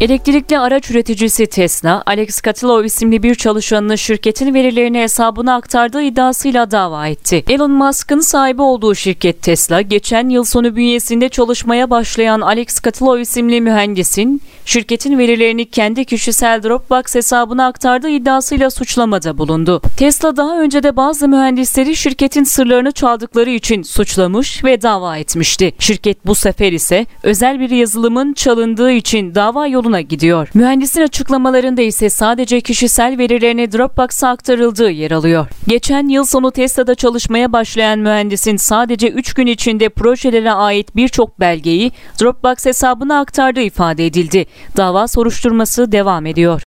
Elektrikli araç üreticisi Tesla, Alex Katilov isimli bir çalışanını şirketin verilerini hesabına aktardığı iddiasıyla dava etti. Elon Musk'ın sahibi olduğu şirket Tesla, geçen yıl sonu bünyesinde çalışmaya başlayan Alex Katilov isimli mühendisin, şirketin verilerini kendi kişisel Dropbox hesabına aktardığı iddiasıyla suçlamada bulundu. Tesla daha önce de bazı mühendisleri şirketin sırlarını çaldıkları için suçlamış ve dava etmişti. Şirket bu sefer ise özel bir yazılımın çalındığı için dava yoluna gidiyor. Mühendisin açıklamalarında ise sadece kişisel verilerini Dropbox'a aktarıldığı yer alıyor. Geçen yıl sonu Tesla'da çalışmaya başlayan mühendisin sadece 3 gün içinde projelere ait birçok belgeyi Dropbox hesabına aktardığı ifade edildi. Dava soruşturması devam ediyor.